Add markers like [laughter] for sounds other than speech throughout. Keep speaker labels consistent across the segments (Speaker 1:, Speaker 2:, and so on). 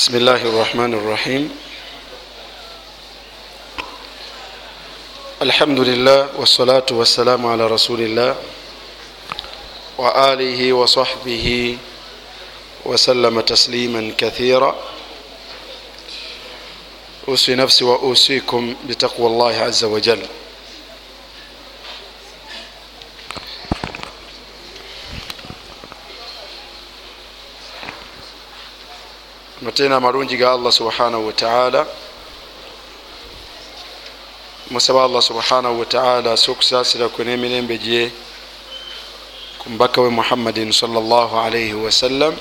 Speaker 1: بسم الله الرحمن الرحيم الحمد لله والصلاة والسلام على رسول الله وآله وصحبه وسلم تسليما كثيرا أوصي نفسي وأوصيكم بتقوى الله عز وجل matena amalungi ga allah subhanahu wataala musaba allah subhanahu wataala ase okusasira kwe n'emirembe gye ku mubaka we muhammadin salllah alaihi wasallam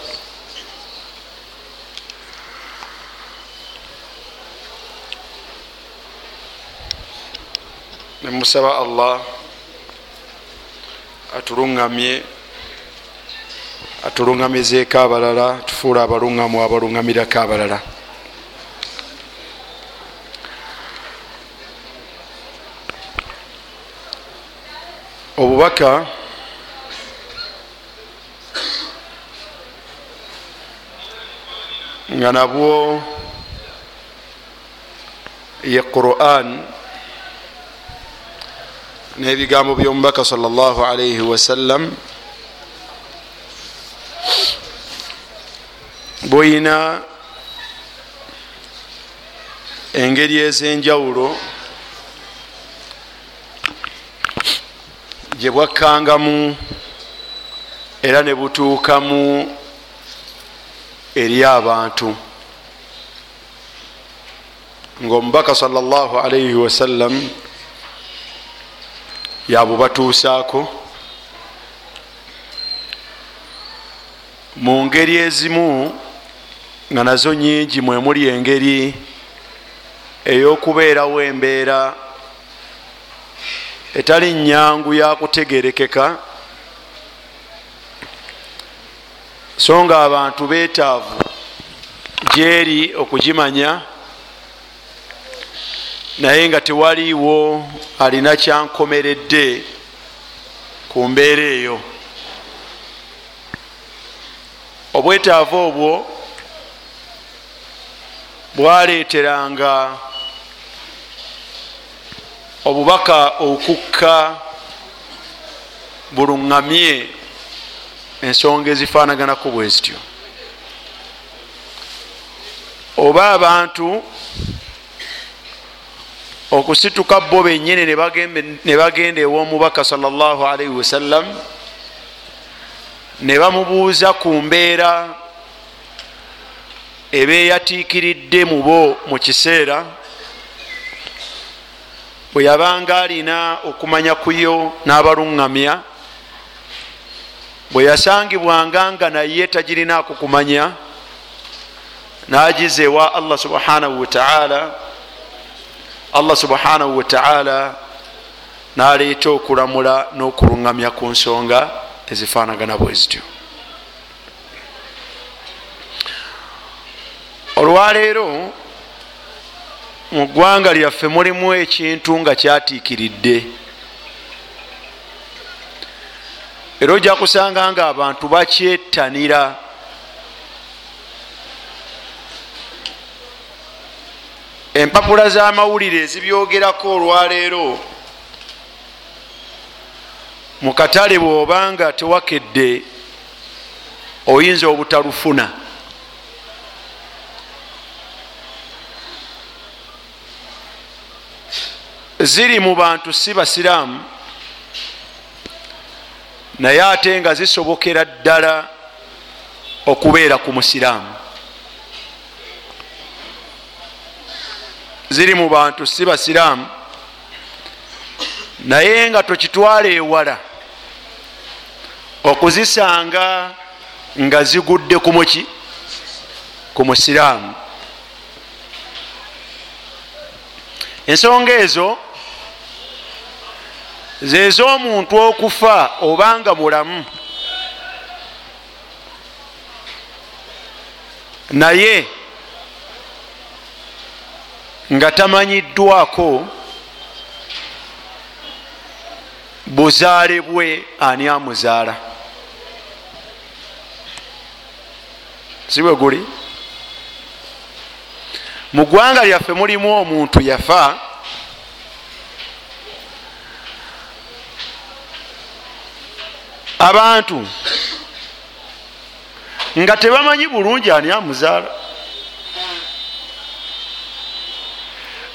Speaker 1: nemusaba allah atuluŋŋamye atuluŋŋamizeeko abalala tufuula abaluŋŋamu abaluŋŋamirako abalala. Obubaka nga nabwo ye quran n'ebigambo by'omubaka sallallahu alaihi wasallam bwoyina engeri ez'enjawulo gye bwakkangamu era ne butuukamu eri abantu. Ngaomubaka salllah alaihi wasallam yabubatuusaako mu ngeri ezimu nga nazo nyingi mwemuli engeri ey'okubeerawo embeera etali nyangu yakutegerekeka so nga abantu betaavu gyeri okugimanya naye nga tewaliiwo alina kyankomeredde ku mbeera eyo. Obwetaavu obwo bwaleeteranga obubaka okukka buluŋŋamye ensonga ezifaanaganako bwe zityo. Oba abantu okusituka bo bennyini ne bagenda ew'omubaka sallallahu alaihi wasallam ne bamubuuza ku mbeera ebeyatiikiridde mu bo mu kiseera bwe yabanga alina okumanya kuyo n'abaluŋŋamya bwe yasangibwanga nga naye tagirinaako kumanya n'agiza ewa allah subhanahu wataala allah subhanahu wataala n'aleeta okulamula n'okuluŋŋamya ku nsonga ezifaanagana bwe zityo olwaleero mu ggwanga lyaffe mulimu ekintu nga kyatiikiridde. Era ojja kusanga nga abantu bakyettanira empapula z'amawulire ezibyogerako olwaleero mu katale bw'obanga tewakedde oyinza obutalufuna ziri mu bantu si basiraamu. Naye ate nga zisobokera ddala okubeera ku musiraamu. Ziri mu bantu si basiraamu. Naye nga tokitwala ewala okuzisanga nga zigudde ku muki ku musiraamu. Ensonga ezo zez'omuntu okufa obanga mulamu. Naye nga tamanyiddwako buzaale bwe ani amuzaala? Si bwe guli? Mu ggwanga lyaffe mulimu omuntu yafa abantu nga tebamanyi bulungi ani amuzaala.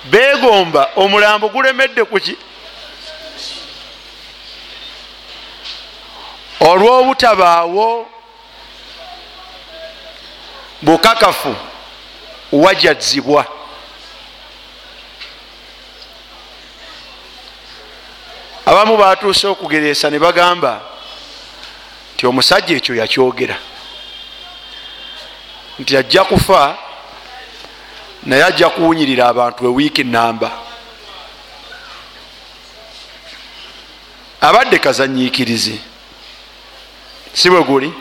Speaker 1: Begomba omulambo gulemedde kuki olw'obutabaawo bukakafu wajazibwa abamu batuuse okugeresa ne bagamba nti omusajja ekyo yakyogera. Nti ajja kufa naye ajja kuwunyirira abantu ewiiki namba abadde kazanyikirizi si bwe guli?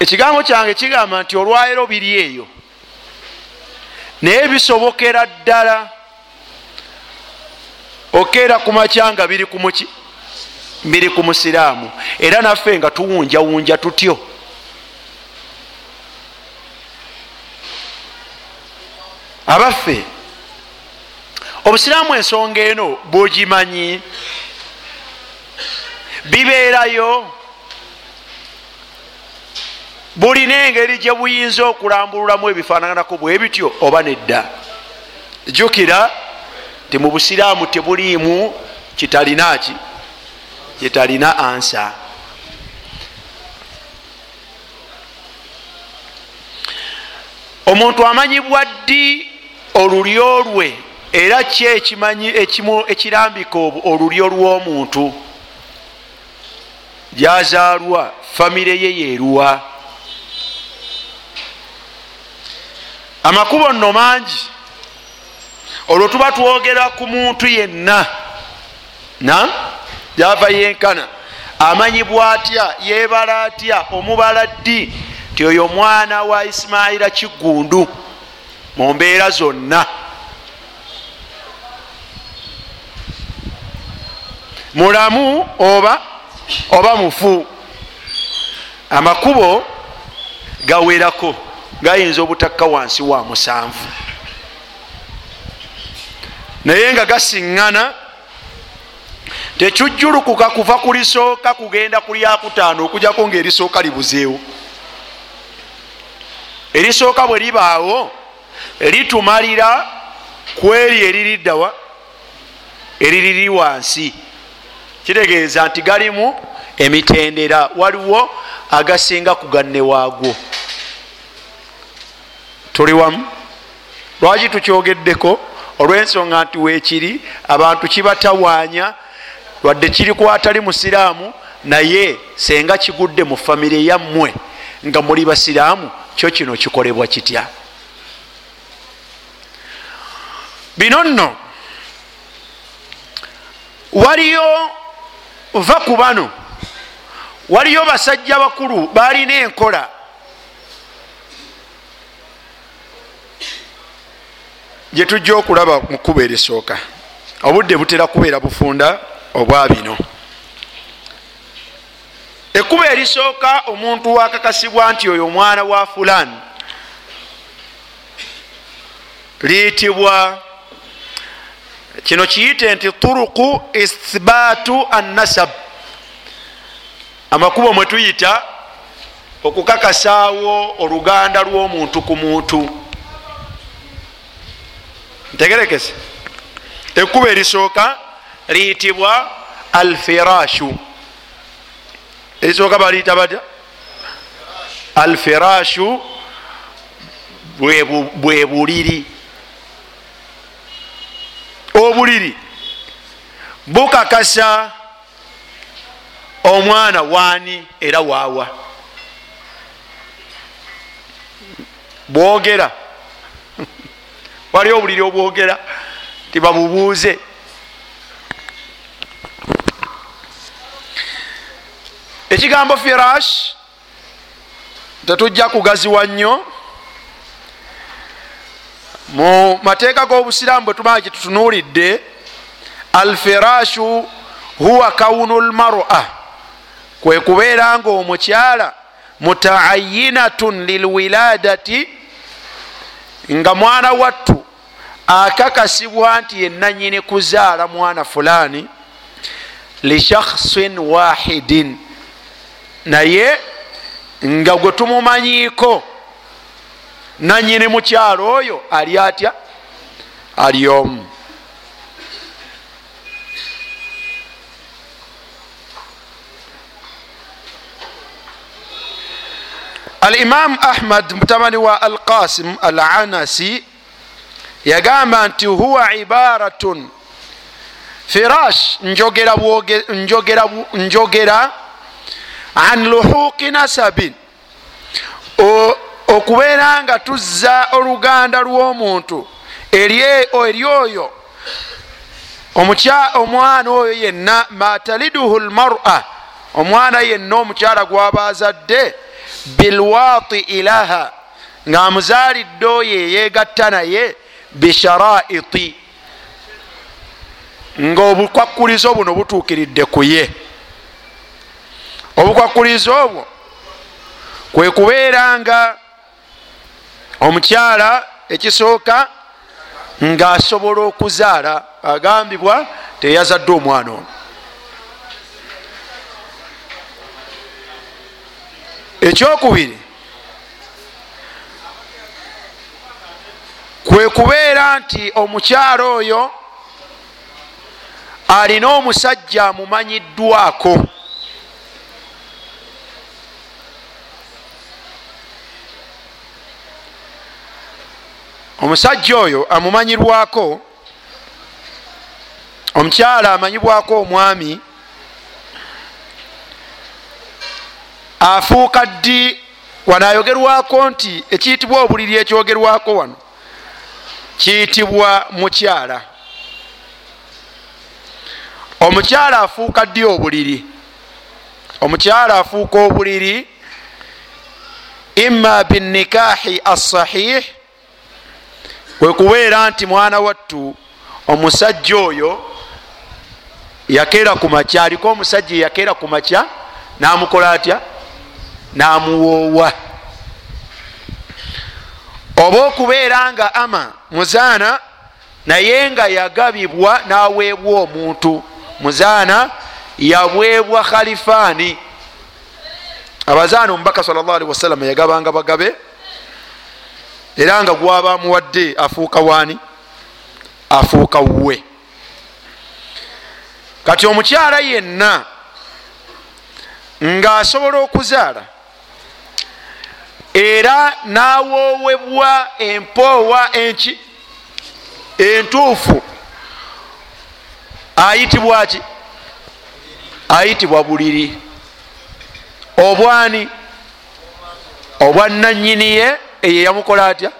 Speaker 1: Ekigambo kyange kigamba nti olwayiro biri eyo. Naye bisobokera ddala. Okeera ku macyanga biri kumuki biri ku musiraamu. Era naffe nga tuwunjawunja tutyo. Abaffe obusiraamu ensonga eno bwogimanyi bibeerayo. Bulina engeri gye buyinza okulambululamu ebifaananako bwe bityo oba nedda. Jjukira nti mu busiraamu tebuliimu kitalina ki kitalina ansa. Omuntu amanyibwa ddi olulyo lwe era ki ekimanyi ekirambika olulyo lw'omuntu? Gyazaalwa famire ye yeeruwa. Amakubo nno mangi. Olwo tuba twogera ku muntu yenna. Na gyava yenkana. Amanyibwa atya yebala atya? Omubala ddi? Nti oyo mwana wa isimayira kigundu mu mbeera zonna. Mulamu oba oba mufu? Amakubo gawerako gayinza obutakka wansi wa musanvu. Naye nga gasiŋŋana tekijjulukuka kuva ku lisooka kugenda ku lyakutaano okujjako ngaerisooka libuzeewo. Erisooka bwe libaawo litumalira ku eri eririddawa eririri wansi. Kitegeeza nti galimu emitendera waliwo agasinga kuganne waagwo. Tuli wamu? Lwaki tukyogeddeko? Olw'ensonga nti weekiri abantu kibatawaanya lwadde kiri kwatali musiraamu naye senga kigudde mu famire yammwe nga muli basiraamu kyo kino kikolebwa kitya? Bino nno waliyo va ku bano waliyo basajja bakulu balina enkola. Gyetujja okulaba mukuba erisooka obudde butera kubeera bufunda obwa bino. Ekkuba erisooka omuntu wakakasibwa nti oyo omwana wa fulan. Liyitibwa kino kiyite nti turuku ithbaatu annasab. Amakubo mwe tuyita okukakasaawo oluganda lw'omuntu ku muntu. Ntegerekese. Ekkuba erisooka liyitibwa alfirashu. Erisooka baliyita batya? Alfirashu bwe buliri. Obuliri bukakasa omwana waani era waawa. Bwogera. [laughs] Waliwo obuliri obwogera tibabubuuze ekigambo firash tetujja kugaziwa nnyo. Mu mateeka g'obusiraamu bwe tumala kyetutunuulidde alfirashu huwa kaunu lmara kwe kubeera nga omukyala mutaayinatun lilwiladati nga mwana wattu akakasibwa nti yenanyini kuzaala mwana fulani lishakhsin wahidin naye nga gwe tumumanyiiko nanyini mukyalo oyo ali atya? Ali omu. Alimam ahmad mutabani wa alqasim al anasi yagamba nti huwa ibaratun. Firash njogera, njogera, njogera an luhuqi nasabin. Okubeera nga tuzza oluganda lw'omuntu eri oyo omwana oyo yenna mataliduhu lmara omwana yenna omukyala gwabazadde bilwati ilaha ng'amuzaalidde oyo eyegatta naye bisharaiti nga obukwakulizo buno butuukiridde ku ye obukwakulizo obwo kwe kubeera nga omukyala ekisooka ng'asobola okuzaala agambibwa teyazadde omwana ono. Ekyokubiri kwe kubeera nti omukyala oyo alina omusajja amumanyiddwako omusajja oyo amumanyirwako omukyala amanyibwako omwami afuuka ddi wanayogerwako nti ekiyitibwa obuliri ekyogerwako wano? Kiyitibwa mukyala. Omukyala afuuka ddi obuliri? Omukyala afuuka obuliri imma binikahi assahih kwekubeera nti mwana wattu omusajja oyo yakeera ku makya aliko omusajja eyakeera ku makya namukola atya? Namuwoowa. Oba okubeera nga ama muzaana naye nga yagabibwa naweebwa omuntu. Muzaana yaweebwa khalifaani. Abazaana omubaka sal llah alihi wasallama yagabanga bagabe era nga gwaba amuwadde afuuka waani afuuka wuwe. Kati omukyala yenna ng'asobola okuzaala era nawoowebwa empoowa enki entuufu ayitibwa ki? Ayitibwa buliri. Obwani obwa nanyini ye eyo eyamukola atya?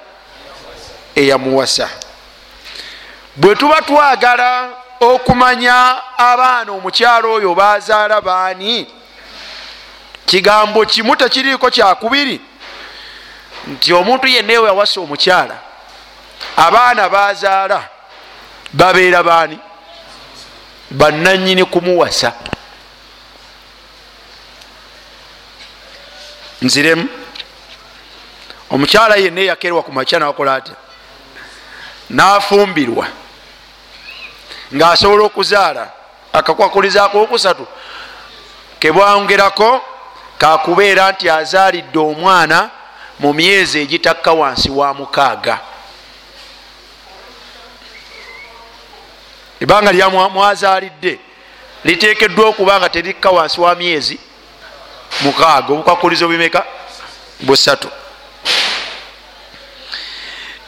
Speaker 1: Eyamuwasa. Bwe tuba twagala okumanya abaana omukyalo oyo bazaala baani kigambo kimu tekiriiko kyakubiri nti omuntu yenna ewe yawasa omukyala abaana bazaala babeera baani? Bananyini kumuwasa. Nziremu omukyala yenna eyakerwa ku makya nakola atya? Nafumbirwa. Ngaasobola okuzaala akakwakulizaako okusatu. Kebwongerako kakubeera nti azaalidde omwana mu myezi egitakka wansi wa mukaaga. Ebanga lyamwazaalidde liteekeddwa okuba nga terikka wansi wa myezi mukaaga obukwakulizo bimeka? Busatu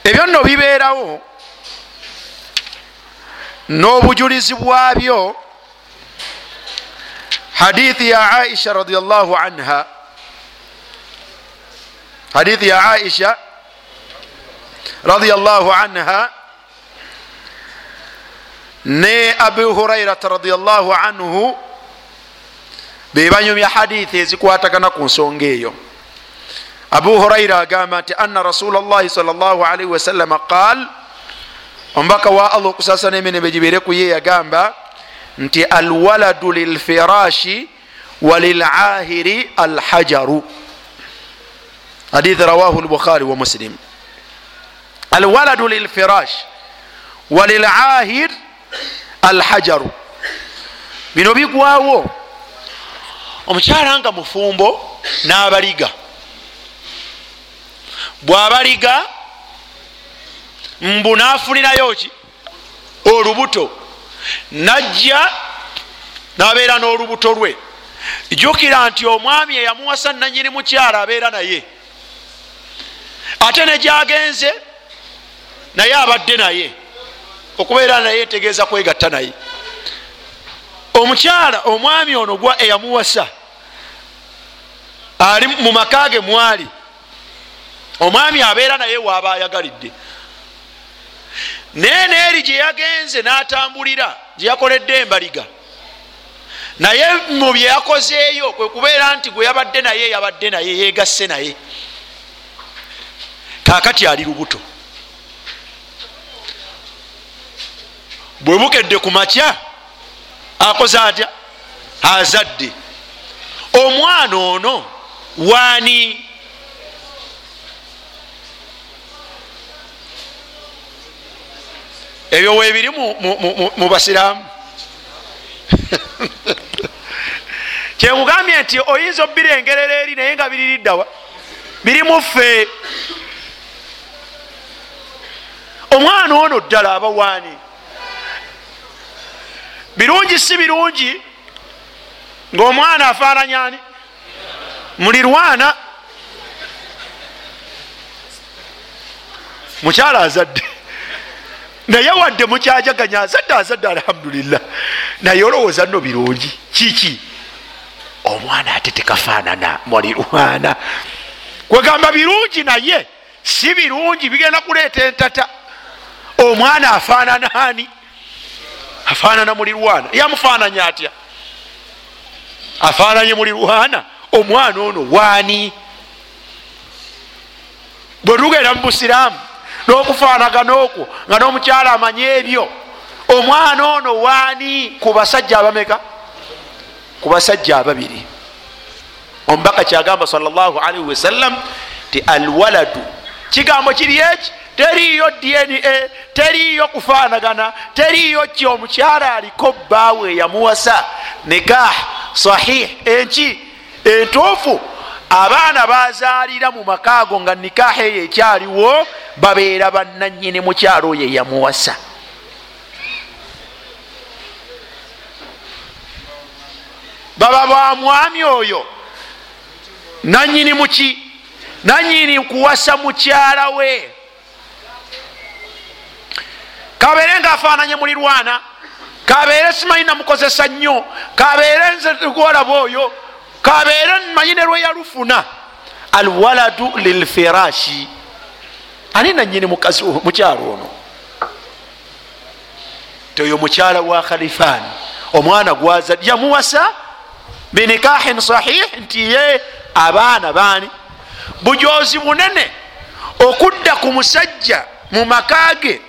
Speaker 1: ebyo nno bibeerawo n'obujulizi bwabyo hadithi ya aisha radiallahu anha. Hadithi ya aisha radiallahu anha. Ne abu hurairata radiallahu anhu. Bebanyumya hadithi ezikwatagana ku nsonga eyo abu huraira agamba nti anna rasula llahi sal llah alaihi wasallama qaal omubaka wa allah okusasana emirembe gibeere ku ye yagamba nti alwaladu lilfirashi walilahiri alhajaru. Hadithi rawahu lbukhari wa muslim. Alwaladu lilfirash walilahir alhajaru. Bino bigwawo omukyala nga mufumbo n'abaliga bw'abaliga mbu nafunirayo ki? Olubuto. Najja n'abeera n'olubuto lwe. Jjukira nti omwami eyamuwasa nanyini mukyala abeera naye. Ate negyagenze naye abadde naye. Okubeera naye ntegeeza kwegatta naye. Omukyala omwami ono gwa eyamuwasa ali mu maka ge mwali omwami abeera naye waaba ayagalidde. Naye neeri gye yagenze n'atambulira gye yakoledde embaliga naye mu bye yakozeeyo kwe kubeera nti gwe yabadde naye yabadde naye yegasse naye. Kakati ali lubuto. Bwe bukedde ku makya akoze atya? Azadde. Omwana ono waani ebyo webiri mu basiraamu. [laughs] Kyemugambye nti oyinza obirengerera eri naye nga biririddawa biri muffe omwana ono ddala aba waani birungi si birungi ngaomwana afaananya ani? Mulirwana mukyala azadde naye wadde mukyajaganya azadde azadde alhamdulillah. Naye olowooza nno birungi. Kiki? Omwana ate tekafaanana mulirwana kwegamba birungi naye si birungi bigenda kuleeta entata. Omwana afaanana ani? Afaanana mulirwana yamufaananya atya? Afaananye mulirwana omwana ono waani? Bwe tugenda mu busiraamu n'okufaanagana okwo nga n'omukyala amanye ebyo. Omwana ono waani ku basajja abameka? Ku basajja ababiri. Omubaka kyagamba salllahalihi wasallam ti alwaladu. Kigambo kiri eki? Teriyo dna teriyo kufaanagana teriyo ki? Omukyala aliko bbaawe eyamuwasa. Nikah sahih enki entuufu. Abaana bazaalira mu makaago nga nikaha eyo ekyaliwo babeera bannanyini mukyalo oyo eyamuwasa baba bwa mwami oyo nanyini muki nanyini kuwasa mukyala we. Kabeere ngaafaananye mulirwana kabeere simanyi namukozesa nnyo kabeere nze gwolaba oyo kabeere manyi ne lwe yalufuna. Alwaladu lilfirashi ani nanyini mukyalo ono? Toyo mukyala wa khalifani. Omwana gwaza yamuwasa binikahin sahih nti ye abaana baani? Bujozi bunene okudda ku musajja mu makage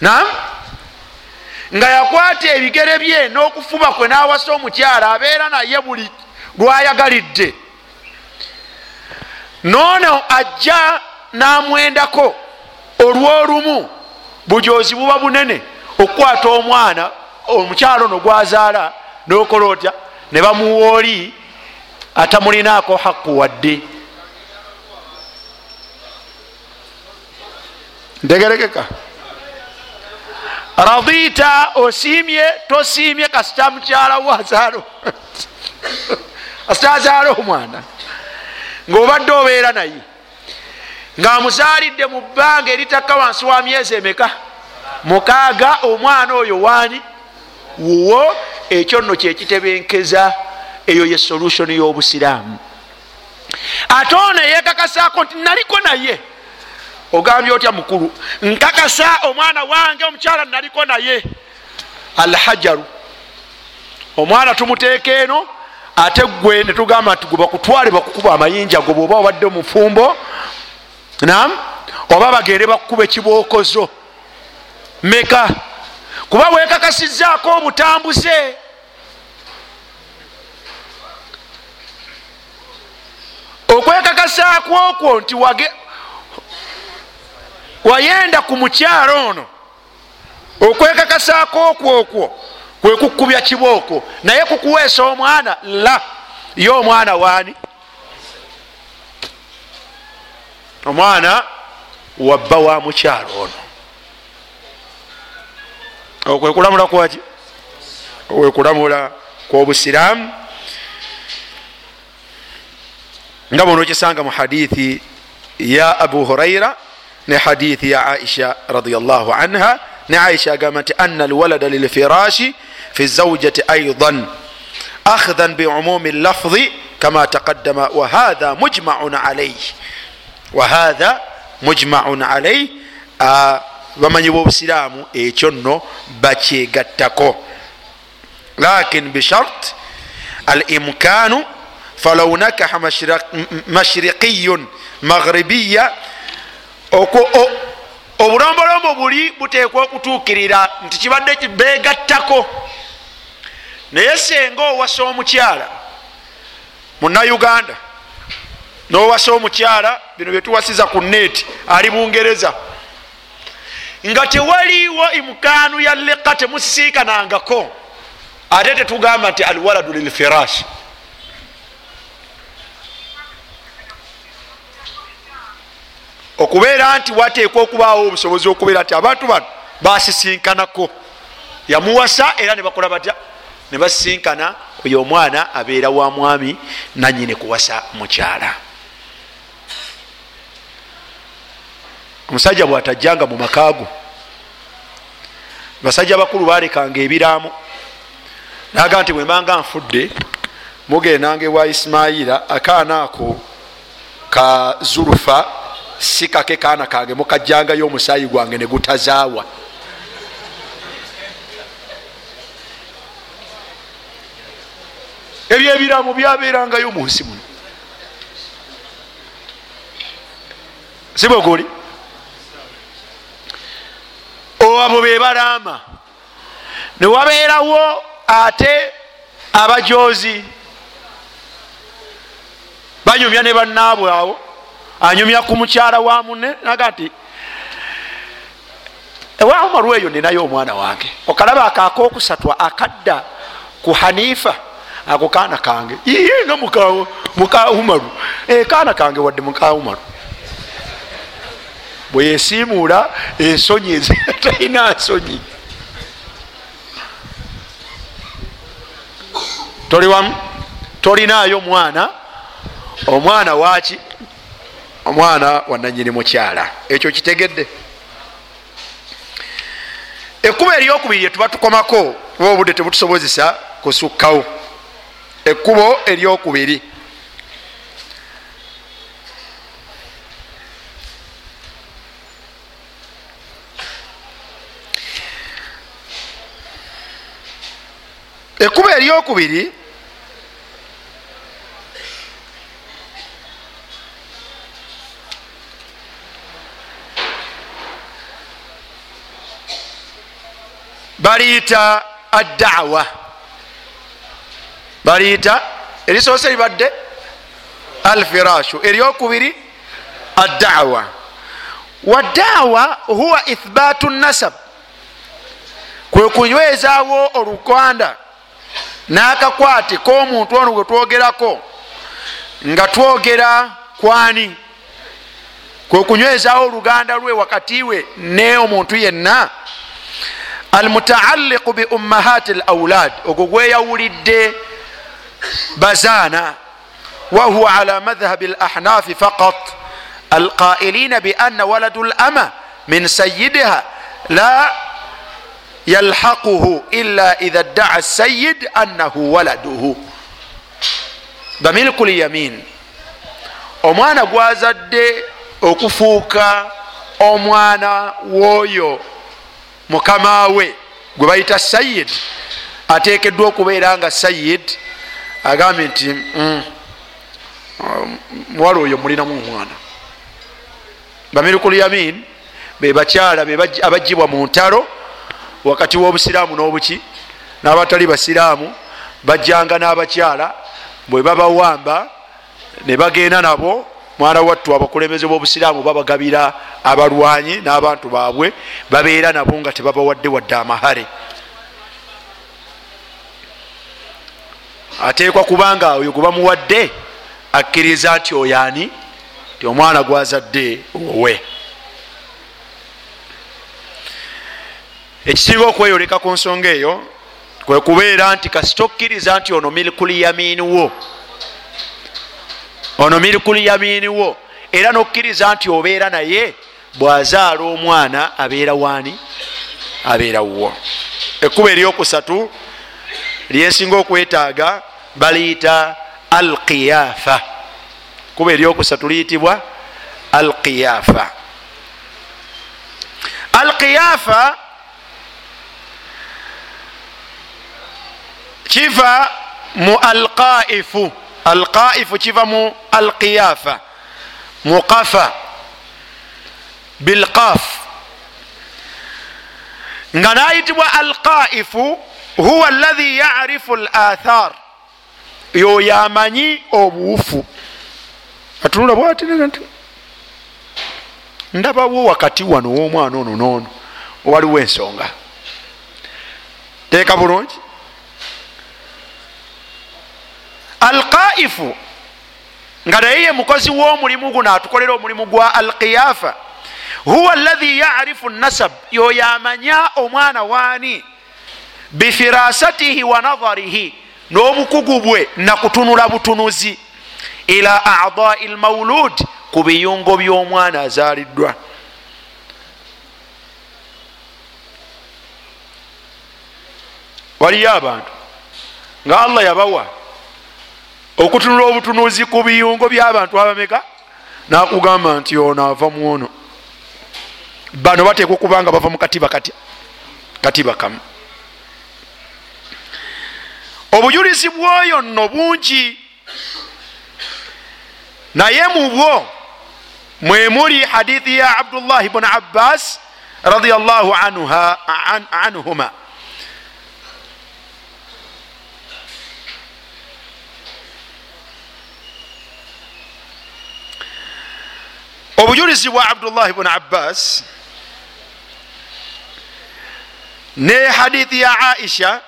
Speaker 1: nam nga yakwata ebigere bye n'okufuba kwe n'awasa omukyala abeera naye buli lwayagalidde noono ajja n'amwendako. Olw'olumu bujozi buba bunene. Okukwata omwana omukyalo ono gwazaala n'okola otya? Ne bamuwa oli atamulinaako haku wadde. Ntegerekeka. Radita osiimye tosiimye kasita mukyalawo azaalo [laughs] kasita azaala omwana. Ngaobadde obeera naye ng'amuzaalidde mu bbanga eritakka wansi wa myezi emeka? Mukaaga omwana oyo waani? Wuwo ekyo nno kyekitebenkeza eyo ye solution y'obusiraamu. Ate ono yekakasaako nti naliko naye. Ogambye otya mukulu? Nkakasa omwana wange omukyala naliko naye. Alhajaru. Omwana tumuteeka eno ate gwe netugamba nti gwe bakutwale bakukuba amayinja go bwoba obadde mufumbo nam oba bagende bakukuba ekibookozo meka. Kuba wekakasizaako obutambuze okwekakasa okwekakasaako okwo nti wayenda ku mukyalo ono. Okwekakasaako okwo okwo kwekukubya kibooko naye kukuweesa omwana la ye omwana waani omwana wabba wa mukyalo ono. Okwekulamula kwaki okwekulamula kwobusiraamu. Nga bono okisanga mu hadithi ya abu huraira ne hadithi ya aisha radiallahu anha ne aisha agamba nti ana alwalada lilfirashi fi zaujati aidan akhdan biumumi llafzi kama taqaddama wahatha mujmaun alaih wahatha mujmaun alaih bamanyi bobusiraamu ekyo nno bakyegattako lakin bishart alimkanu falaw nakaha mashriqiyun maghribiya obulombolombo buli butekwa okutuukirira nti kibadde begattako naye senga owasa omukyala munauganda nowasa omukyala bino byetuwasiza ku neeti ali bungereza nga tewaliwo imukanu ya leka temusisiikanangako. Ate tetugamba nti alwaladu lilfirashi okubeera nti wateekwa okubaawo obusobozi okubeera nti abantu bano basisinkanako yamuwasa era nebakola batya? Nebasisinkana oyo omwana abeera wa mwami nanyini kuwasa mukyala omusajja bwatajjanga mu makaago basajja bakulu balekanga ebiraamo naga nti bwembanga nfudde mugendanga ewa isimayira akaana ako ka zulufa si kake kaana kange mukajjangayo omusaayi gwange negutazaawa ebyo ebiraamo byabeerangayo mu nsi muno. Si bwe guli abo be balaama newabeerawo ate abajozi banyumya ne bannaabwe awo anyumya ku mukyala wa mune naga nti ewaumaru eyo ninayo omwana wange okalaba akakokusatwa akadda ku hanifa ako kaana kange. Nga muka umaru e, kaana kange wadde muka umaru bweyesiimuula ensonyi ezitalina [laughs] nsonyi toli wamu tolinaayo mwana omwana waki omwana wananyini mukyala. Ekyo kitegedde. Ekkubo eryokubiri lyetuba tukomako kuba obudde tebutusobozesa kusukkawo. Ekkubo eryokubiri ekkubo eryokubiri baliyita addawa. Baliyita erisoose libadde? Alfirashu eryokubiri addawa. Waddawa huwa ithbatu nasab. Kwe kunywezaawo olukwanda n'akakwate k'omuntu ono gwe twogerako nga twogera kwani? Kwe kunywezaawo oluganda lwe wakati we ne omuntu yenna? Almutaalliqu bi ummahati l aulad ogwo gweyawulidde bazaana. Wahuwa ala madhhabi l ahnafi faqat. Alqailina bianna waladu l ama min sayidiha la yalhaquhu illa idha ddaa sayid annahu waladuhu. Bamilku lyamin omwana gwazadde okufuuka omwana w'oyo mukama we gwe bayita sayid atekeddwa okubeera nga sayid agambye nti mm, muwala oyo mulinamu omwana. Bamilku lyamin bebakyala abajibwa mu ntalo wakati w'obusiraamu n'obuki n'abatali basiraamu bajjanga n'abakyala bwe babawamba ne bagenda nabo mwana wattu abakulembeze b'obusiraamu babagabira abalwanyi n'abantu baabwe babeera nabo nga tebabawadde wadde amahare ateekwa kubanga oyo gwe bamuwadde akkiriza nti oyani ti omwana gwazadde owe ekisinga okweyoleka ku nsonga eyo kwe kubeera nti kasita okkiriza nti ono milikuli yamiiniwo ono milikuli yamiiniwo era nokkiriza nti obeera naye bwazaala omwana abeera waani abeera wo ekkuba eryokusatu lyensinga okwetaaga baliyita alqiyafa kuba eryokusatu liyitibwa alqiyafa alqiyafa kiva mu alqaifu. Alqaifu kiva mu alqiyafa. Muqafa. Bilqaf. Nga nayitibwa alqaifu huwa alladhi yarifu lathar yoyo amanyi obuufu. Atunula bwati ndabawo wakati wano womwana ono noono waliwo ensonga. Teeka bulungi alqaifu. Nga naye ye mukozi w'omulimu guno atukolera omulimu gwa alqiyafa. Huwa alladhi yarifu nasab yoyo amanya omwana waani bifirasatihi wa nadharihi n'obukugu bwe nakutunula butunuzi ila adai lmaulud ku biyungo by'omwana azaaliddwa. Waliyo abantu. Nga allah yabawa okutunula obutunuzi ku biyungo by'abantu abameka? Nakugamba nti ono ava mu ono. Bano bateekwa okuba nga bava mu katiba katya katiba kamu. Obujulizi bwoyo nno bungi. Naye mu bwo mwe muli hadithi ya abdullah bni abbas radiallahu anhuma obujulizi bwa abdullah bni abbas ne hadithi ya aisha.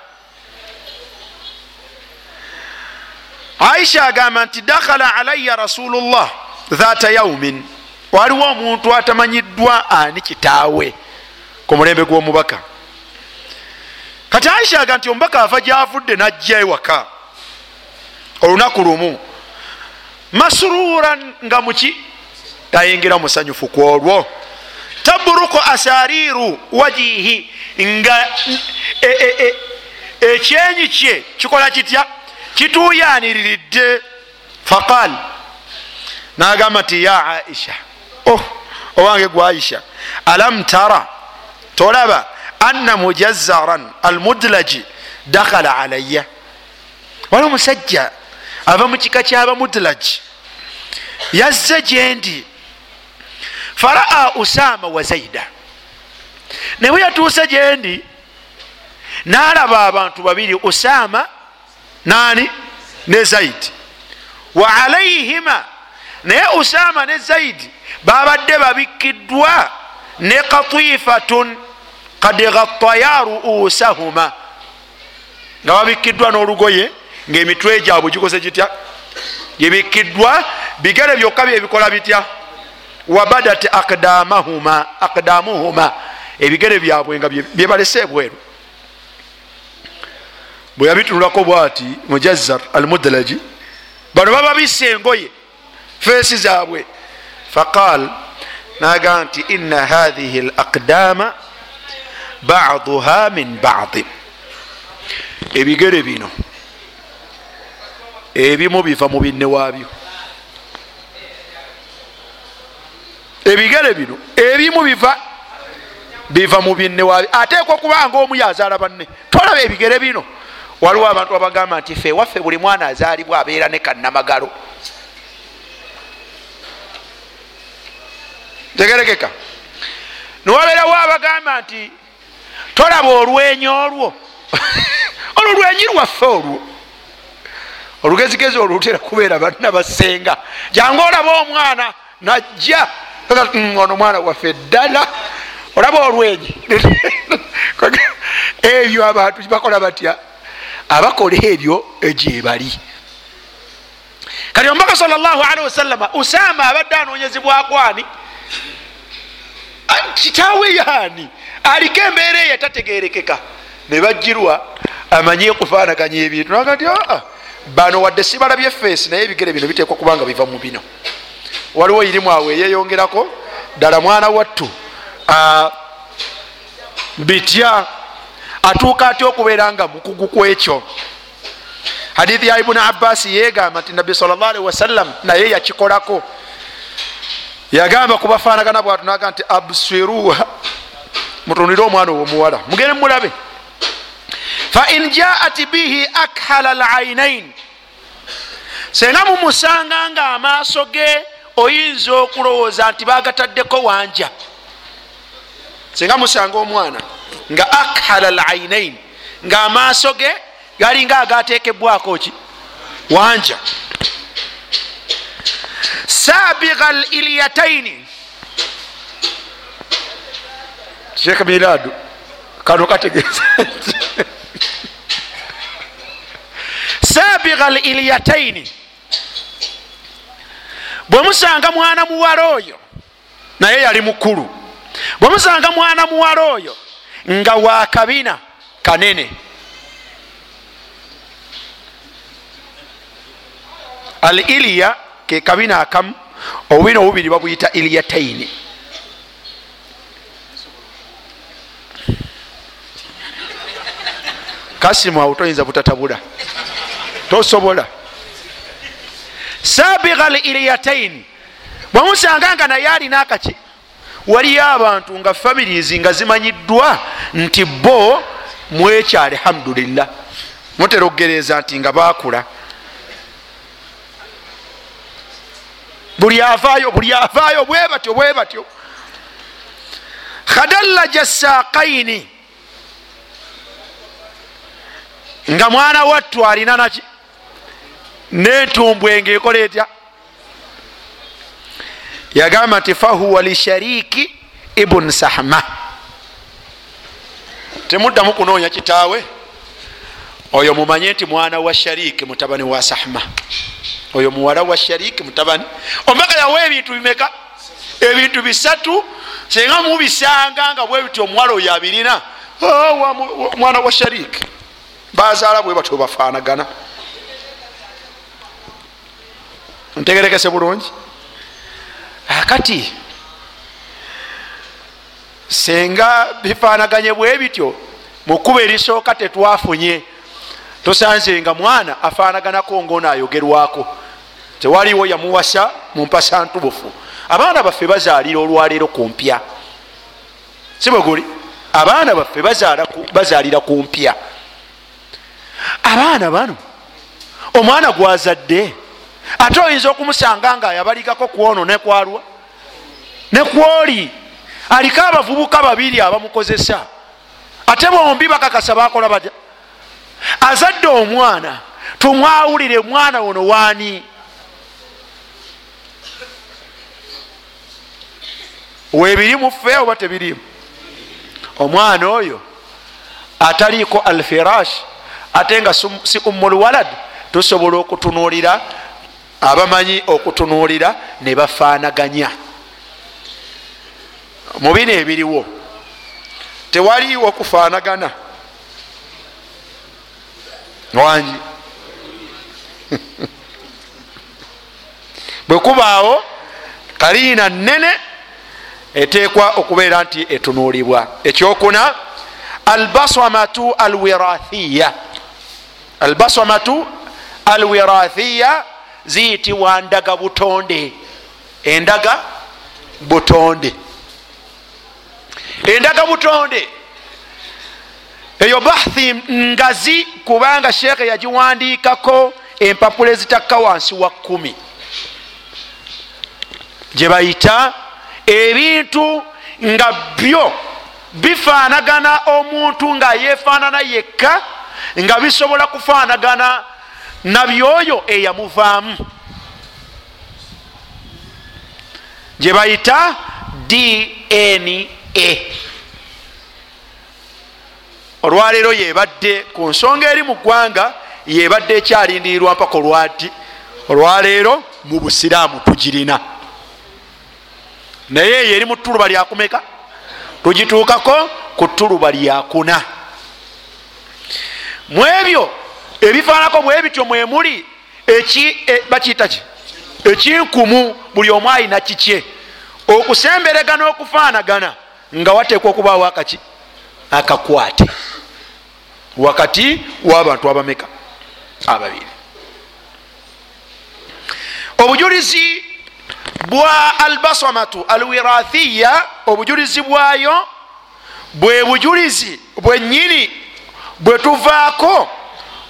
Speaker 1: Aisha agamba nti dakhala alaya rasulullah dhata yaumin waliwo omuntu atamanyiddwa ani kitaawe ku mulembe gw'omubaka. Kati aisha aga nti omubaka ava gyavudde najja ewaka olunaku lumu. Masururan nga muki tayingira musanyufu ku olwo. Taburuku asariru wajihi nga ekyenyi kye kikola kitya? Kituyaniridde faqal nagamba nti ya aisha. Oh, owange gwe aisha. Alam tara tolaba anna mujazzaran almudlaji dakhala alaya wali omusajja ava mu kika kyaba mudlaji yazze gyendi faraa usama wa zaida naye bwe yatuuse gyendi nalaba abantu babiri usama nani? Ne zaidi wa alaihima naye usama ne zaidi babadde babikkiddwa ne katifatun kad gattaya ruusahuma. Nga babikkiddwa n'olugoye ngaemitwe gyabwe gikose gitya? Gebikkiddwa bigere byokka byebikola bitya wabadat akdamuhuma ebigere byabwe nga byebalese bweru bwe yabitunulako bwati mujazzar almudlaji bano baba bisse engoye feesi zaabwe. Faqal naga nti ina hathihi laqdama baduha min badin. Ebigere bino ebimu biva mu binne waabyo ebigere bino ebimu biva biva mu binne waabyo ateekwa okubanga omu yazaala banne tolaba ebigere bino. Waliwo abantu abagamba nti fe waffe buli mwana azaalibwa abeera ne kannamagalo. Tegerekeka. Niwabeerawo abagamba nti tolaba olwenyi olwo. [laughs] Olwo lwenyi lwaffe olwo. Olugezigezi olutera kubeera balina basenga jangu olaba omwana najja ono mwana waffe ddala. Olaba olwegi [laughs] ebyo abantu bakola batya? Abakola ebyo egyebali kati omubaka salli wasallama usama abadde anoonyezibwakwani kitaawe yaani? Aliko embeera eyo etategerekeka nebajirwa amanye okufaanaganya ebintu. Nagati aa bano wadde sibalabye feesi naye ebigere bino biteekwa kubanga biva mu bino waliwo irimu awo eyeyongerako ddala mwana wattu bitya atuuka atya okubeera nga mukugu kwekyo hadithi ya ibuni abbasi yegamba nti nabbi sal llah alihi wasallam naye yakikolako. Yagamba kubafaanagana bwatu naga nti absiruha mutunire omwana owomuwala mugende mulabe fain jaat bihi akhala lainain senga mumusanga nga amaaso ge oyinza okulowooza nti bagataddeko wanja? Senga musanga omwana nga akhala lainain nga amaaso ge galinga agatekebwako ki? Wanja. Sabiga lilyataini shekh miradu kano kategeeza. Sabiga lilyataini bwemusanga mwana muwala oyo naye yali mukulu. Bwemusanga mwana muwala oyo nga wakabina kanene. Al iliya ke kabina akamu obubina obubiri babuyita iliyataini kasimu awo toyinza butatabula tosobola sabiga al iliyataini bwemusanga nga naye alina akaki waliyo abantu nga families nga zimanyiddwa nti bo mwekyo alhamdulillah. Mutera okugereza nti nga bakula buli avaayo buli avaayo bwe batyo bwe batyo. Khadallaja saakaini nga mwana wattu alina naki nentumbwe ngaekola etya? Yagamba nti fahuwa lishariki ibun sahma. Temuddamu kunoonya kitaawe? Oyo mumanye nti mwana wa shariki mutabani wa sahma. Oyo muwala wa shariki mutabani. Ombaga yawa ebintu bimeka? Ebintu bisatu senga mubisanga nga bwebiti omuwala oyo abirina mwana wa shariki. Bazaala bwe batyo bafaanagana ntegerekese bulungi. Akati senga bifaanaganye bwe bityo mukuba erisooka tetwafunye tosanze nga mwana afaanaganako ngaono ayogerwako tewaliwo yamuwasa mumpasa ntubufu. Abaana baffe bazaalira olwaleero kumpya si bwe guli? Abaana baffe bazaalira kumpya abaana bano omwana gwazadde ate oyinza okumusanga nga yabalikako kwono nekwalwa nekwoli aliko abavubuka babiri abamukozesa. Ate bombi bakakasa bakola baja azadde omwana tumwawulire mwana ono waani? Webirimu ffe oba tebirimu omwana oyo ataliiko alfirash ate nga si ummulwalad tusobola okutunuulira abamanyi okutunuulira ne bafaanaganya. Mu bino ebiriwo tewaliwo kufaanagana. Wangi [laughs] bwe kubaawo kaliina nene eteekwa okubeera nti etunuulibwa. Ekyokuna albaswamatu alwirathiya albaswamatu alwirathiya ziyitibwa ndaga butonde. Endaga butonde. Endaga butonde. Eyo bahthi ngazi kubanga sheekhe yagiwandiikako empapula ezitakka wansi wa kumi gye bayita ebintu nga byo bifaanagana omuntu nga yefaanana yekka nga bisobola kufaanagana nabyoyo eyamuvaamu. Gye bayita dna olwaleero yebadde ku nsonga eri mu ggwanga yebadde ekyalindirirwa mpaka olwati. Olwaleero mu busiraamu tugirina. Naye eyo eri mu ttuluba lyakumeka tugituukako ku ttuluba lyakuna mu ebyo ebifaanako bwe bityo mwemuli e, bakiyita ki? Ekinkumu buli omu ayina kikye. Okusemberegana okufaanagana nga wateekwa okubaawo akaki akakwate. Wakati w'abantu abameka? Ababiri obujulizi bwa albasamatu alwirathiya obujulizi bwayo bwe bujulizi bwenyini bwe tuvaako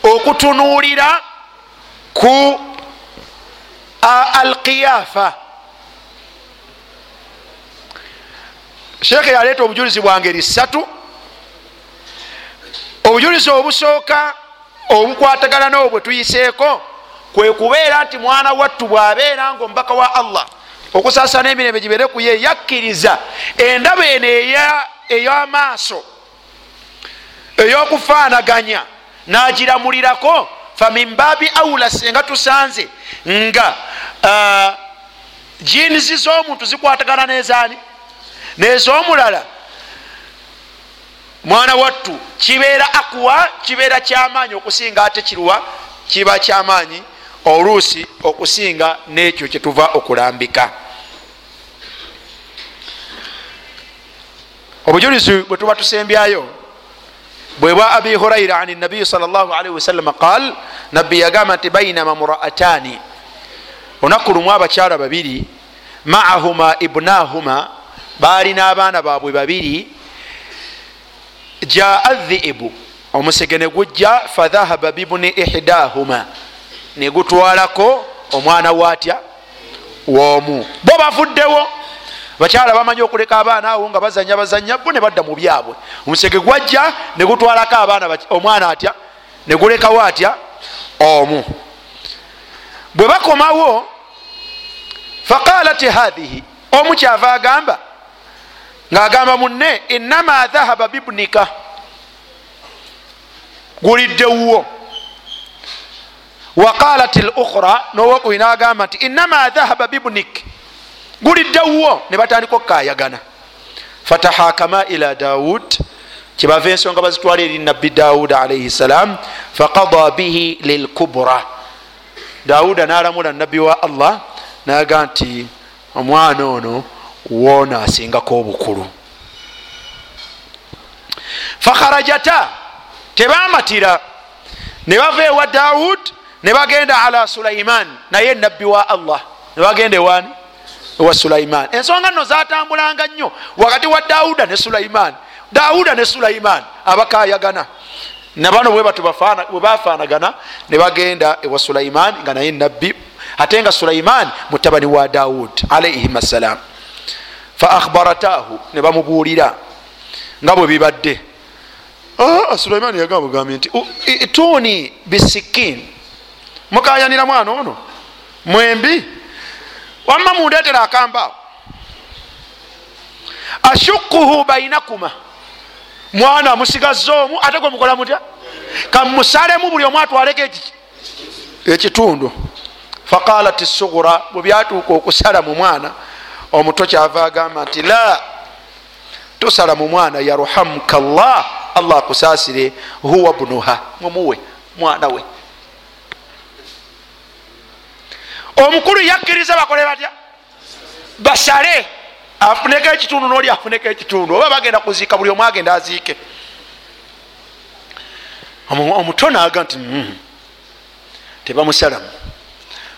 Speaker 1: okutunuulira ku alqiyafa sheekhe yaleeta obujulizi bwa ngeri ssatu. Obujulizi obusooka obukwatagana n'obwo bwe tuyiseeko kwe kubeera nti mwana wattu bw'abeera nga omubaka wa allah okusaasana emirembe gibeere ku ye yakkiriza endaba eno ey'amaaso ey'okufaanaganya n'agiramulirako famimbabi aula senga tusanze nga uh, jinisi z'omuntu zikwatagana nezaani nez'omulala mwana wattu kibeera akuwa kibeera kyamaanyi okusinga ate kiruwa kiba kyamaanyi oluusi okusinga n'ekyo kyetuva okulambika. Obujulizi bwe tuba tusembyayo bwe bwa abi huraira ani nabiyi sal llah alaihi wasalama qal nabbi yagamba nti bainama muraatani olunaku lumu abakyala babiri maahuma ibnahuma baalina abaana baabwe babiri jaa dhiibu omusege ne gujja fadhahaba bibuni ihdahuma negutwalako omwana waatya woomu bo bavuddewo bakyala bamanyi okuleka abaana awo nga bazanya bazanya bo ne badda mu byabwe. Omusege gwajja negutwalako abaana omwana atya? Negulekawo atya? Omu. Bwe bakomawo faqalat hadhihi omu kyava agamba ngaagamba munne inama dhahaba bibnika. Gulidde wuwo. Waqalat lukhra nowokubiri nagamba nti inama dhahaba bibnik gulidde wuwo ne batandika okukayagana fatahakama ila daud kyebava ensonga bazitwala eri nabbi daud alaihi salam faqada bihi lilkubra dawuda nalamula nabbi wa allah naga nti omwana ono woona asingako obukulu. Fakharajata tebamatira. Ne bava ewa dawud ne bagenda ala sulaiman naye nabbi wa allah. Ne bagenda ewaani ewa sulaiman. Ensonga nno zatambulanga nnyo. Wakati wa dawuda ne sulaiman. Dawuda ne sulaiman abakayagana nabano bwe batu bwe bafaanagana ne bagenda ewa sulaiman nga naye nabbi ate nga sulaiman mutabani wa dawud alaihim assalam fa akhbaratahu ne bamubuulira nga bwe bibadde. Ah, sulaiman yagamba bugambye nti ituni bisikin mukayanira mwana ono? Mwembi wamma mundetera akambaawo ashukuhu bainakuma. Mwana amusigaza omu ate gwe mukola mutya? Kamusalemu buli omu atwaleko ekitundu. Faqalat sugura bwe byatuuka okusala mu mwana omuto kyava agamba nti la tosala mu mwana yarhamuka llah allah akusaasire huwa bunuha mumuwe mwana we omukulu yakkiriza bakole batya? Basale afuneko ekitundu noli afuneko ekitundu oba bagenda kuziika buli omu agenda aziike. Omuto naga nti mm, tebamusalamu.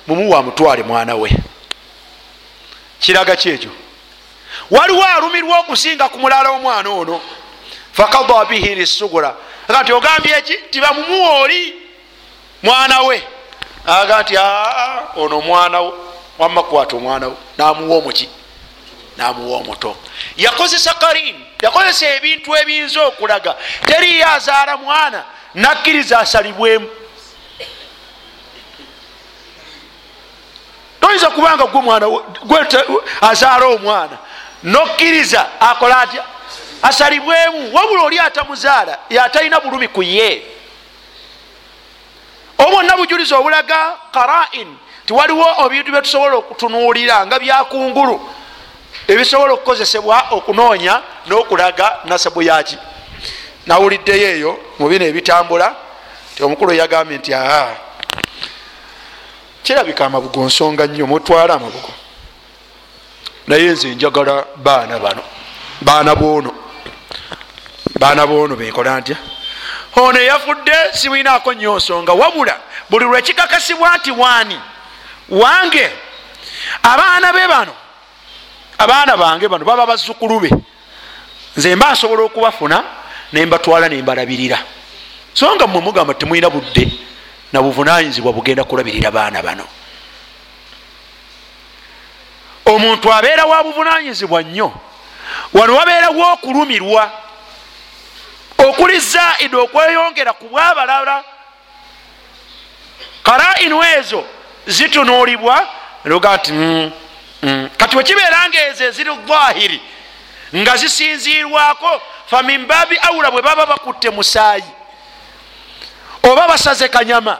Speaker 1: Mumuwa amutwale mwana we. Kiraga kyekyo waliwo alumirwa okusinga ku mulala omwana ono. Fakada bihi lisugura aga nti ogambye eki tibamumuwa oli mwana we aga nti aa ono omwanawo wamma kwata omwanawo namuwa omuki. Namuwa omuto. Yakozesa karini yakozesa ebintu ebiyinza okulaga. Teriyo azaala mwana nakkiriza asalibwemu. Toyinza kubanga gwe mwana azaala omwana nokkiriza akola atya? Asalibwemu. Wabula oli atamuzaala yatalina bulumi ku ye. Obwonna bujuliza obulaga karain tiwaliwo ebintu byetusobola okutunuulira nga byakungulu ebisobola okukozesebwa okunoonya n'okulaga nasabu yaki nawuliddeyo eyo mu bino ebitambula ti omukulu yagambye nti aa kirabika amabugo nsonga nnyo mutwala amabugo. Naye nze njagala baana bano baana bwono baana bwono benkola ntya ono eyafudde siwinaako nnyo nsonga wabula buli lwekikakasibwa nti waani wange abaana be bano abaana bange bano baba bazzukulu be. Nze mba nsobola okubafuna nembatwala nembalabirira so nga mmwe mugamba temulina budde nabuvunanyizibwa bugenda kulabirira baana bano. Omuntu abeera wa buvunanyizibwa nnyo. Wano wabeerawo okulumirwa okuli zaidi okweyongera ku bwabalala karainu ezo zitunuulibwa noga nti mm, mm. kati wekibeera nga ezo eziri dhahiri nga zisinzirwako famimbabi aula bwe baba bakutte musaayi. Oba basaze kanyama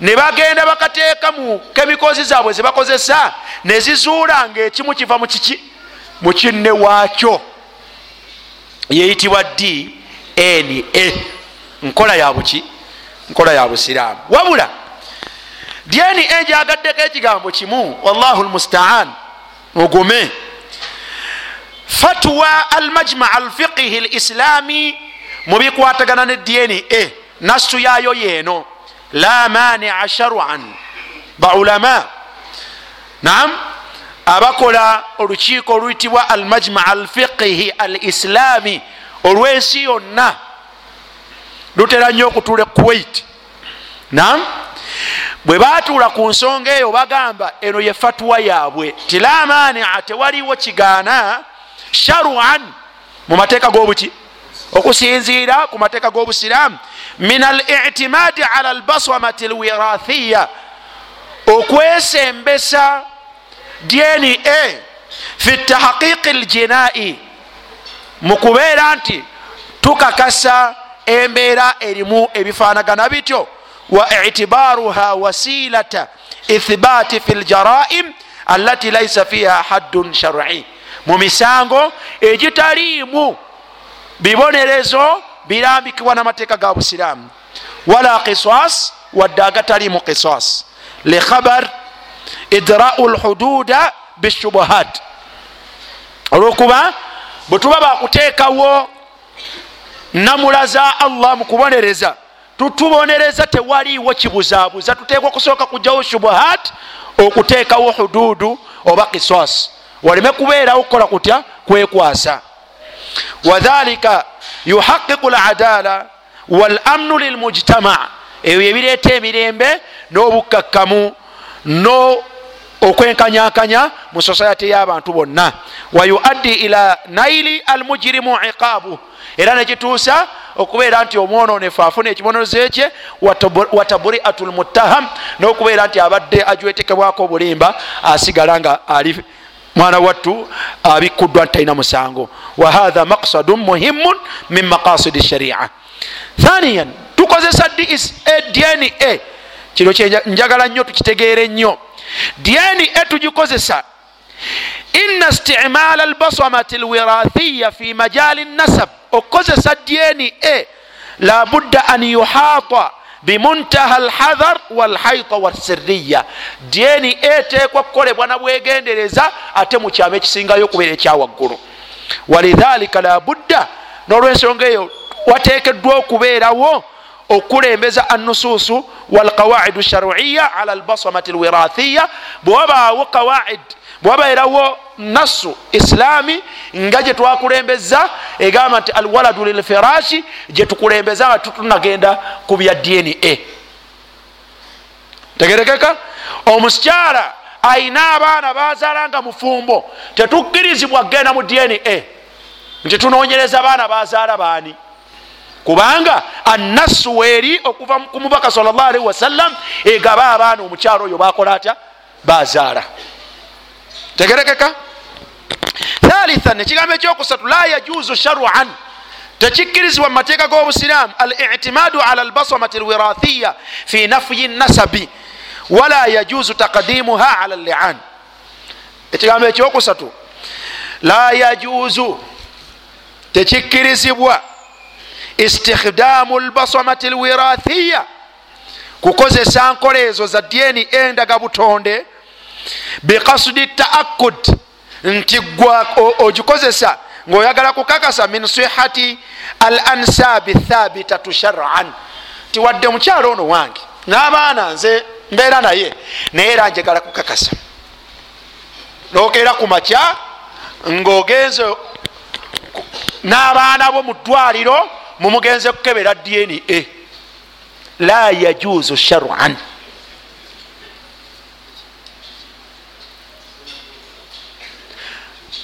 Speaker 1: ne bagenda bakateeka mu kemikozi zaabwe zebakozesa nezizuula nga ekimu kiva mukiki mukinne waakyo. Yeyitibwa dna nkola yabuki nkola ya busiraamu. Wabula dna gyagaddeko ekigambo kimu wallahu lmustaan mugume. Fatwa almajmaa alfiqihi lislami mubikwatagana ne dna nassu yayo yeeno. La mania sharuan baulama nam abakola olukiiko oluyitibwa almajmaa alfiqihi alislami olwensi yonna. Lutera nnyo okutula ekuwait nam bwe batuula ku nsonga eyo bagamba eno ye fatuwa yaabwe. Ti la mania tewaliwo kigaana sharuan mu mateeka g'obuki okusinziira ku mateeka g'obusiraamu. Min al itimaadi ala albaswamati lwirathiya okwesembesa dna fi tahqiqi ljinai mu kubeera nti tukakasa embeera erimu ebifaanagana bityo wa itibaruha wasilata ithbati fi ljaraim alati laisa fiha haddun sharui mu misango egitaliimu bibonerezo birambikibwa n'amateeka ga busiraamu. Wala qisas wadde agataliimu qisas likhabar idrau lhududa bishubuhat olwokuba bwe tuba bakuteekawo namula za allah mu kubonereza tutubonereza tewaliiwo kibuzabuza tuteekwa okusooka kujjawo shubuhat okuteekawo hududu oba qisas waleme kubeerawo kukola kutya? Kwekwasa. Wadhalika yuhaqiqu ladala walamnu lilmujtama ebyo ebireeta emirembe n'obukakkamu okwenkanyakanya mu sosayati y'abantu bonna. Wayuaddi ila naili almujirimu iqaabu. Era nekituusa okubeera nti omwononefu afuna ekibonerezo kye wataburiatu lmuttaham n'okubeera nti abadde ajwetekebwako obulimba asigala nga ali mwana wattu abikuddwa nti talina musango. Wahatha maksadun muhimun min maqasidi sharia. Thaniyan tukozesa dna kino kyenjagala nnyo tukitegeere nnyo dna tugikozesa ina istimala albaswamati lwirathiya fi majali nasab okukozesa dna labudda an yuhata bimuntaha alhadhar walhaita wasiriya dna eteekwa kukolebwa nabwegendereza ate mukyama ekisingayo okubeera ekyawaggulu walidhalika labudda n'olwensonga eyo wateekeddwa okubeerawo okulembeza anusuusu walqawaidu sharuiya ala albaswamati lwirathiya bwewabaawo qawaid bwewabairawo nassu islami nga gyetwakulembeza egamba nti alwaladu lilfirashi gyetukulembeza nga tutunagenda ku bya dna tegerekeka omusikyala ayina abaana bazaala nga mufumbo tetukkirizibwa kgenda mu dna nti tunonyereza abaana bazaala baani kubanga anassu weeri okuva ku mubaka salllah alihi wasallam egaba abaana omukyalo oyo bakola atya? Bazaala. Tegerekeka? Thalithan ekigambo ekyokusatu la yajuzu sharuan. Tekikkirizibwa mumateeka g'obusiraamu al itimadu ala albasomati lwirathiya fi nafyi nasabi wala yajuzu taqdimuha ala lian ekigambo ekyokusatu la yajuzu tekikkirizibwa istikhdamu lbasomati lwirathiya kukozesa nkola ezo za dyeni endaga butonde bikasudi taakud nti gwa ogikozesa ngaoyagala kukakasa min sihati al ansabi thabitatu sharan. Ti wadde mukyalo ono wange n'abaana nze mbeera naye naye era njagala kukakasa. Nokeera ku makya ngaogenze n'abaana bo mu ddwaliro mumugenze kukebera dna la yajuzu sharan.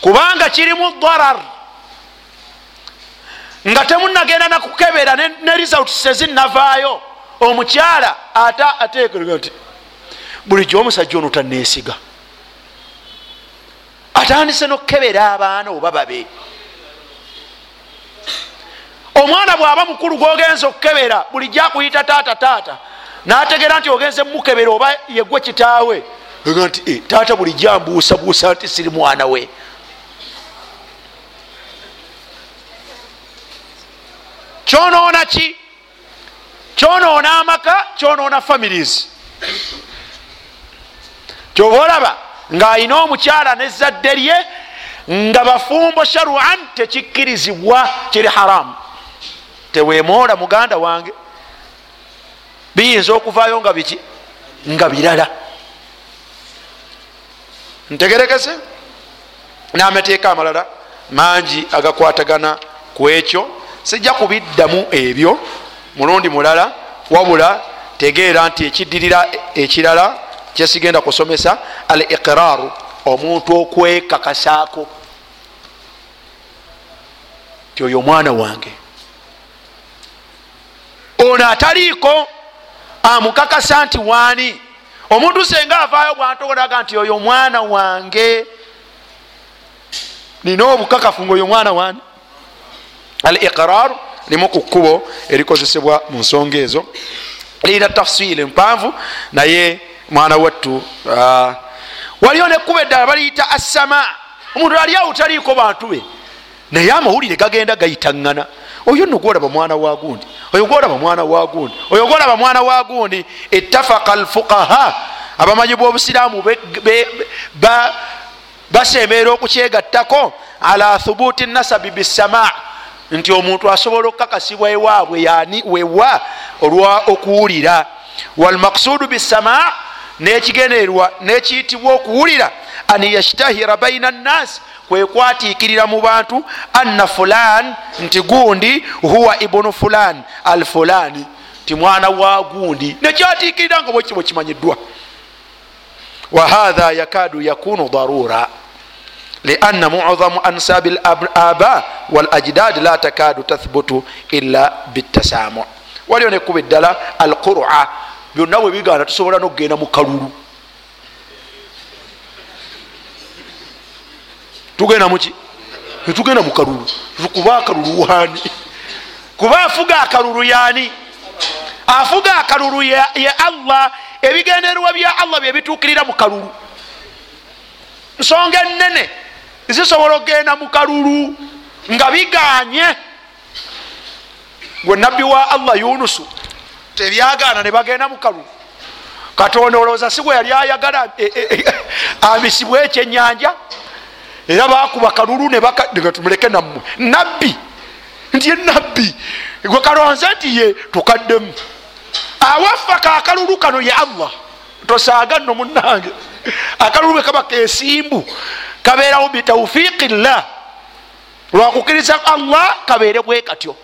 Speaker 1: Kubanga kirimu darar. Nga temunagenda nakukebera ne results ezinavaayo omukyala ata atekerega nti bulijjo omusajja ono tanesiga atandise nokukebera abaana oba babe omwana bwaba mukulu gogenza okukebera bulijjo akuyita taata taata nategeera nti ogenze mukebera oba yegwe kitaawe ega nti eh, taata bulijjo ambuusabuusa nti siri mwana we. Kyonoona ki? Kyonoona amaka kyonoona families. Kyoba olaba ng'ayina omukyala nezadde lye nga bafumbo sharuan tekikkirizibwa kiri haramu tewemoola muganda wange. Biyinza okuvaayo nga biki? Nga birala. Ntegerekese. N'amateeka amalala mangi agakwatagana ku ekyo. Sijja kubiddamu ebyo. Mulundi mulala wabula tegeera nti ekiddirira ekirala kyesigenda kusomesa al iqiraru omuntu okwekakasaako ti oyo omwana wange ono ataliiko amukakasa nti waani? Omuntu senga avaayo bwantogonaga nti oyo omwana wange. Nina obukakafu ngaoyo omwana waani? Al iqrar limu ku kkubo erikozesebwa mu nsonga ezo. Lirina tafsiri mpanvu naye mwana wattu waliyo nekkuba eddala baliyita assama omuntu ali awo taliiko bantu be naye amawulire gagenda gayitaŋŋana oyo nno gwolaba mwana wa gundi? Oyo gwolaba mwana wa gundi? Oyo gwolaba mwana wa gundi? Ettafaka alfuqaha abamanyi bwobusiraamu basembeera okukyegattako ala thubuti nasabi bisama nti omuntu asobola okukakasibwa ewaabwe yani wewa olwa okuwulira. Walmaksudu bisama nekigenerwa nekiyitibwa okuwulira an yashtahira baina nnasi kwekwatiikirira mu bantu anna fulan nti gundi huwa ibunu fulan al fulani ti mwana wa gundi. Nekyatiikirira nga bwekibwe kimanyiddwa wahatha yakadu yakunu darura lianna muzamu ansabi laba walajdad la takadu tathbutu illa bitasamu waliyo nekuba eddala alqura byonna bwe biganda tusobola nokugenda mu kalulu tugenda muki tugenda mu kalulu. Kuba akalulu wani? Kuba afuga akalulu yani? Afuga akalulu ye allah ebigendererwa bya allah byebituukirira mu kalulu. Nsonga enene zisobola okgenda mu kalulu nga biganye. Gwe nabbi wa allah yunusu tebyagaana ne bagenda mu kalulu. Katonda olowooza si gwe yali ayagala amisibwe ekyenyanja era bakuba kalulu netumuleke nammwe. Nabbi nti ye nabbi gwe kalonze nti ye tukaddemu. Awaffe kakalulu kano ye allah. Tosaaga nno munange akalulu bwe kaba kesimbu kabeerawo bitaufiqi llah lwakukiriza allah kabeere bwe katyo.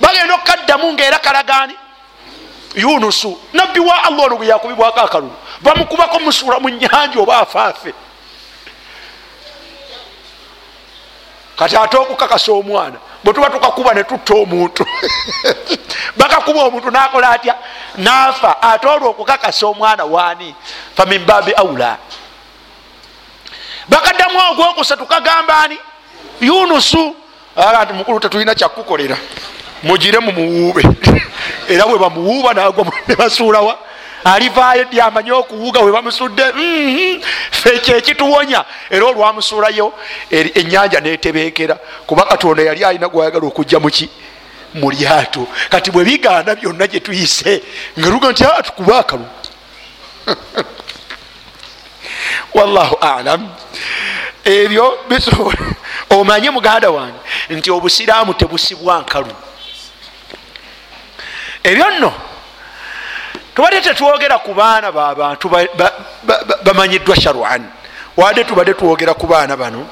Speaker 1: Bagenda okukaddamu ngaera kalagani yunusu nabbi wa allah ono gwe yakubibwako akalulu. Bamukubako musula mu nyanja oba afaafe kati ate okukakasa omwana bwetuba tukakuba netutta omuntu. [laughs] Bakakuba omuntu nakola atya? Nafa. Ate olwo okukakasa omwana waani? Faminbabi aula bakati ekitamu ogwokusatu kagambaani yunusu. Aga nti mukulu tetulina kyakukolera mugire mumuwuube [laughs] era bwe bamuwuuba nagwa nebasuulawa alivaayo ddi amanye okuwuga we bamusudde. Mhm. fe kyekituwonya era olwamusuulayo enyanja netebeekera. Kuba katonda yali alina gwayagala okujja muki mu lyato. Kati bwe bigaana byonna gye tuyise nga luga nti atukuba akalu. [laughs] Wallahu alam ebyo bisobola omanye muganda wange nti obusiraamu tebusibwa nkalu. Ebyo nno tubadde tetwogera ku baana babantu bamanyiddwa sharuan wadde tubadde twogera ku baana bano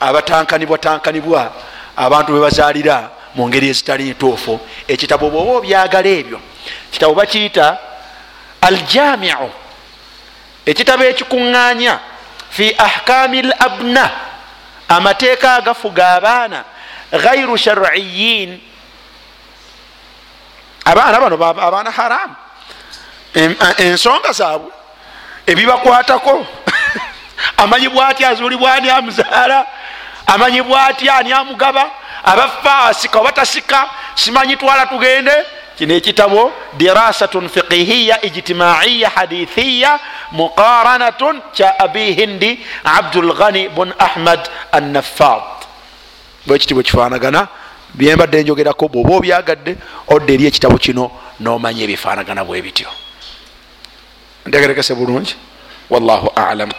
Speaker 1: abatankanibwa tankanibwa abantu bebazalira mu ngeri ezitali ntuufu ekitabo bwoba obyagala ebyo kitabo bakiyita aljamiu. Ekitabo ekikuŋŋaanya fi ahkami l abna amateeka agafuga abaana gairu shariyin abaana bano abaana haramu ensonga zaabwe ebibakwatako. [laughs] Amanyibwa atya azuulibwa ani amuzaala amanyibwa atya ani amugaba abafa asika oba tasika? Simanyi twala tugende? Kino ekitabo dirasatun fiqihiya ijtimaiya hadithiya muqaranatun kya abi hindi abdulghani bun ahmad annafad bwekitibwe kifanagana byembadde njogerako bwoba obyagadde odda eri ekitabo kino nomanya ebifanagana bwe bityo ntegerekese bulungi wallahu alam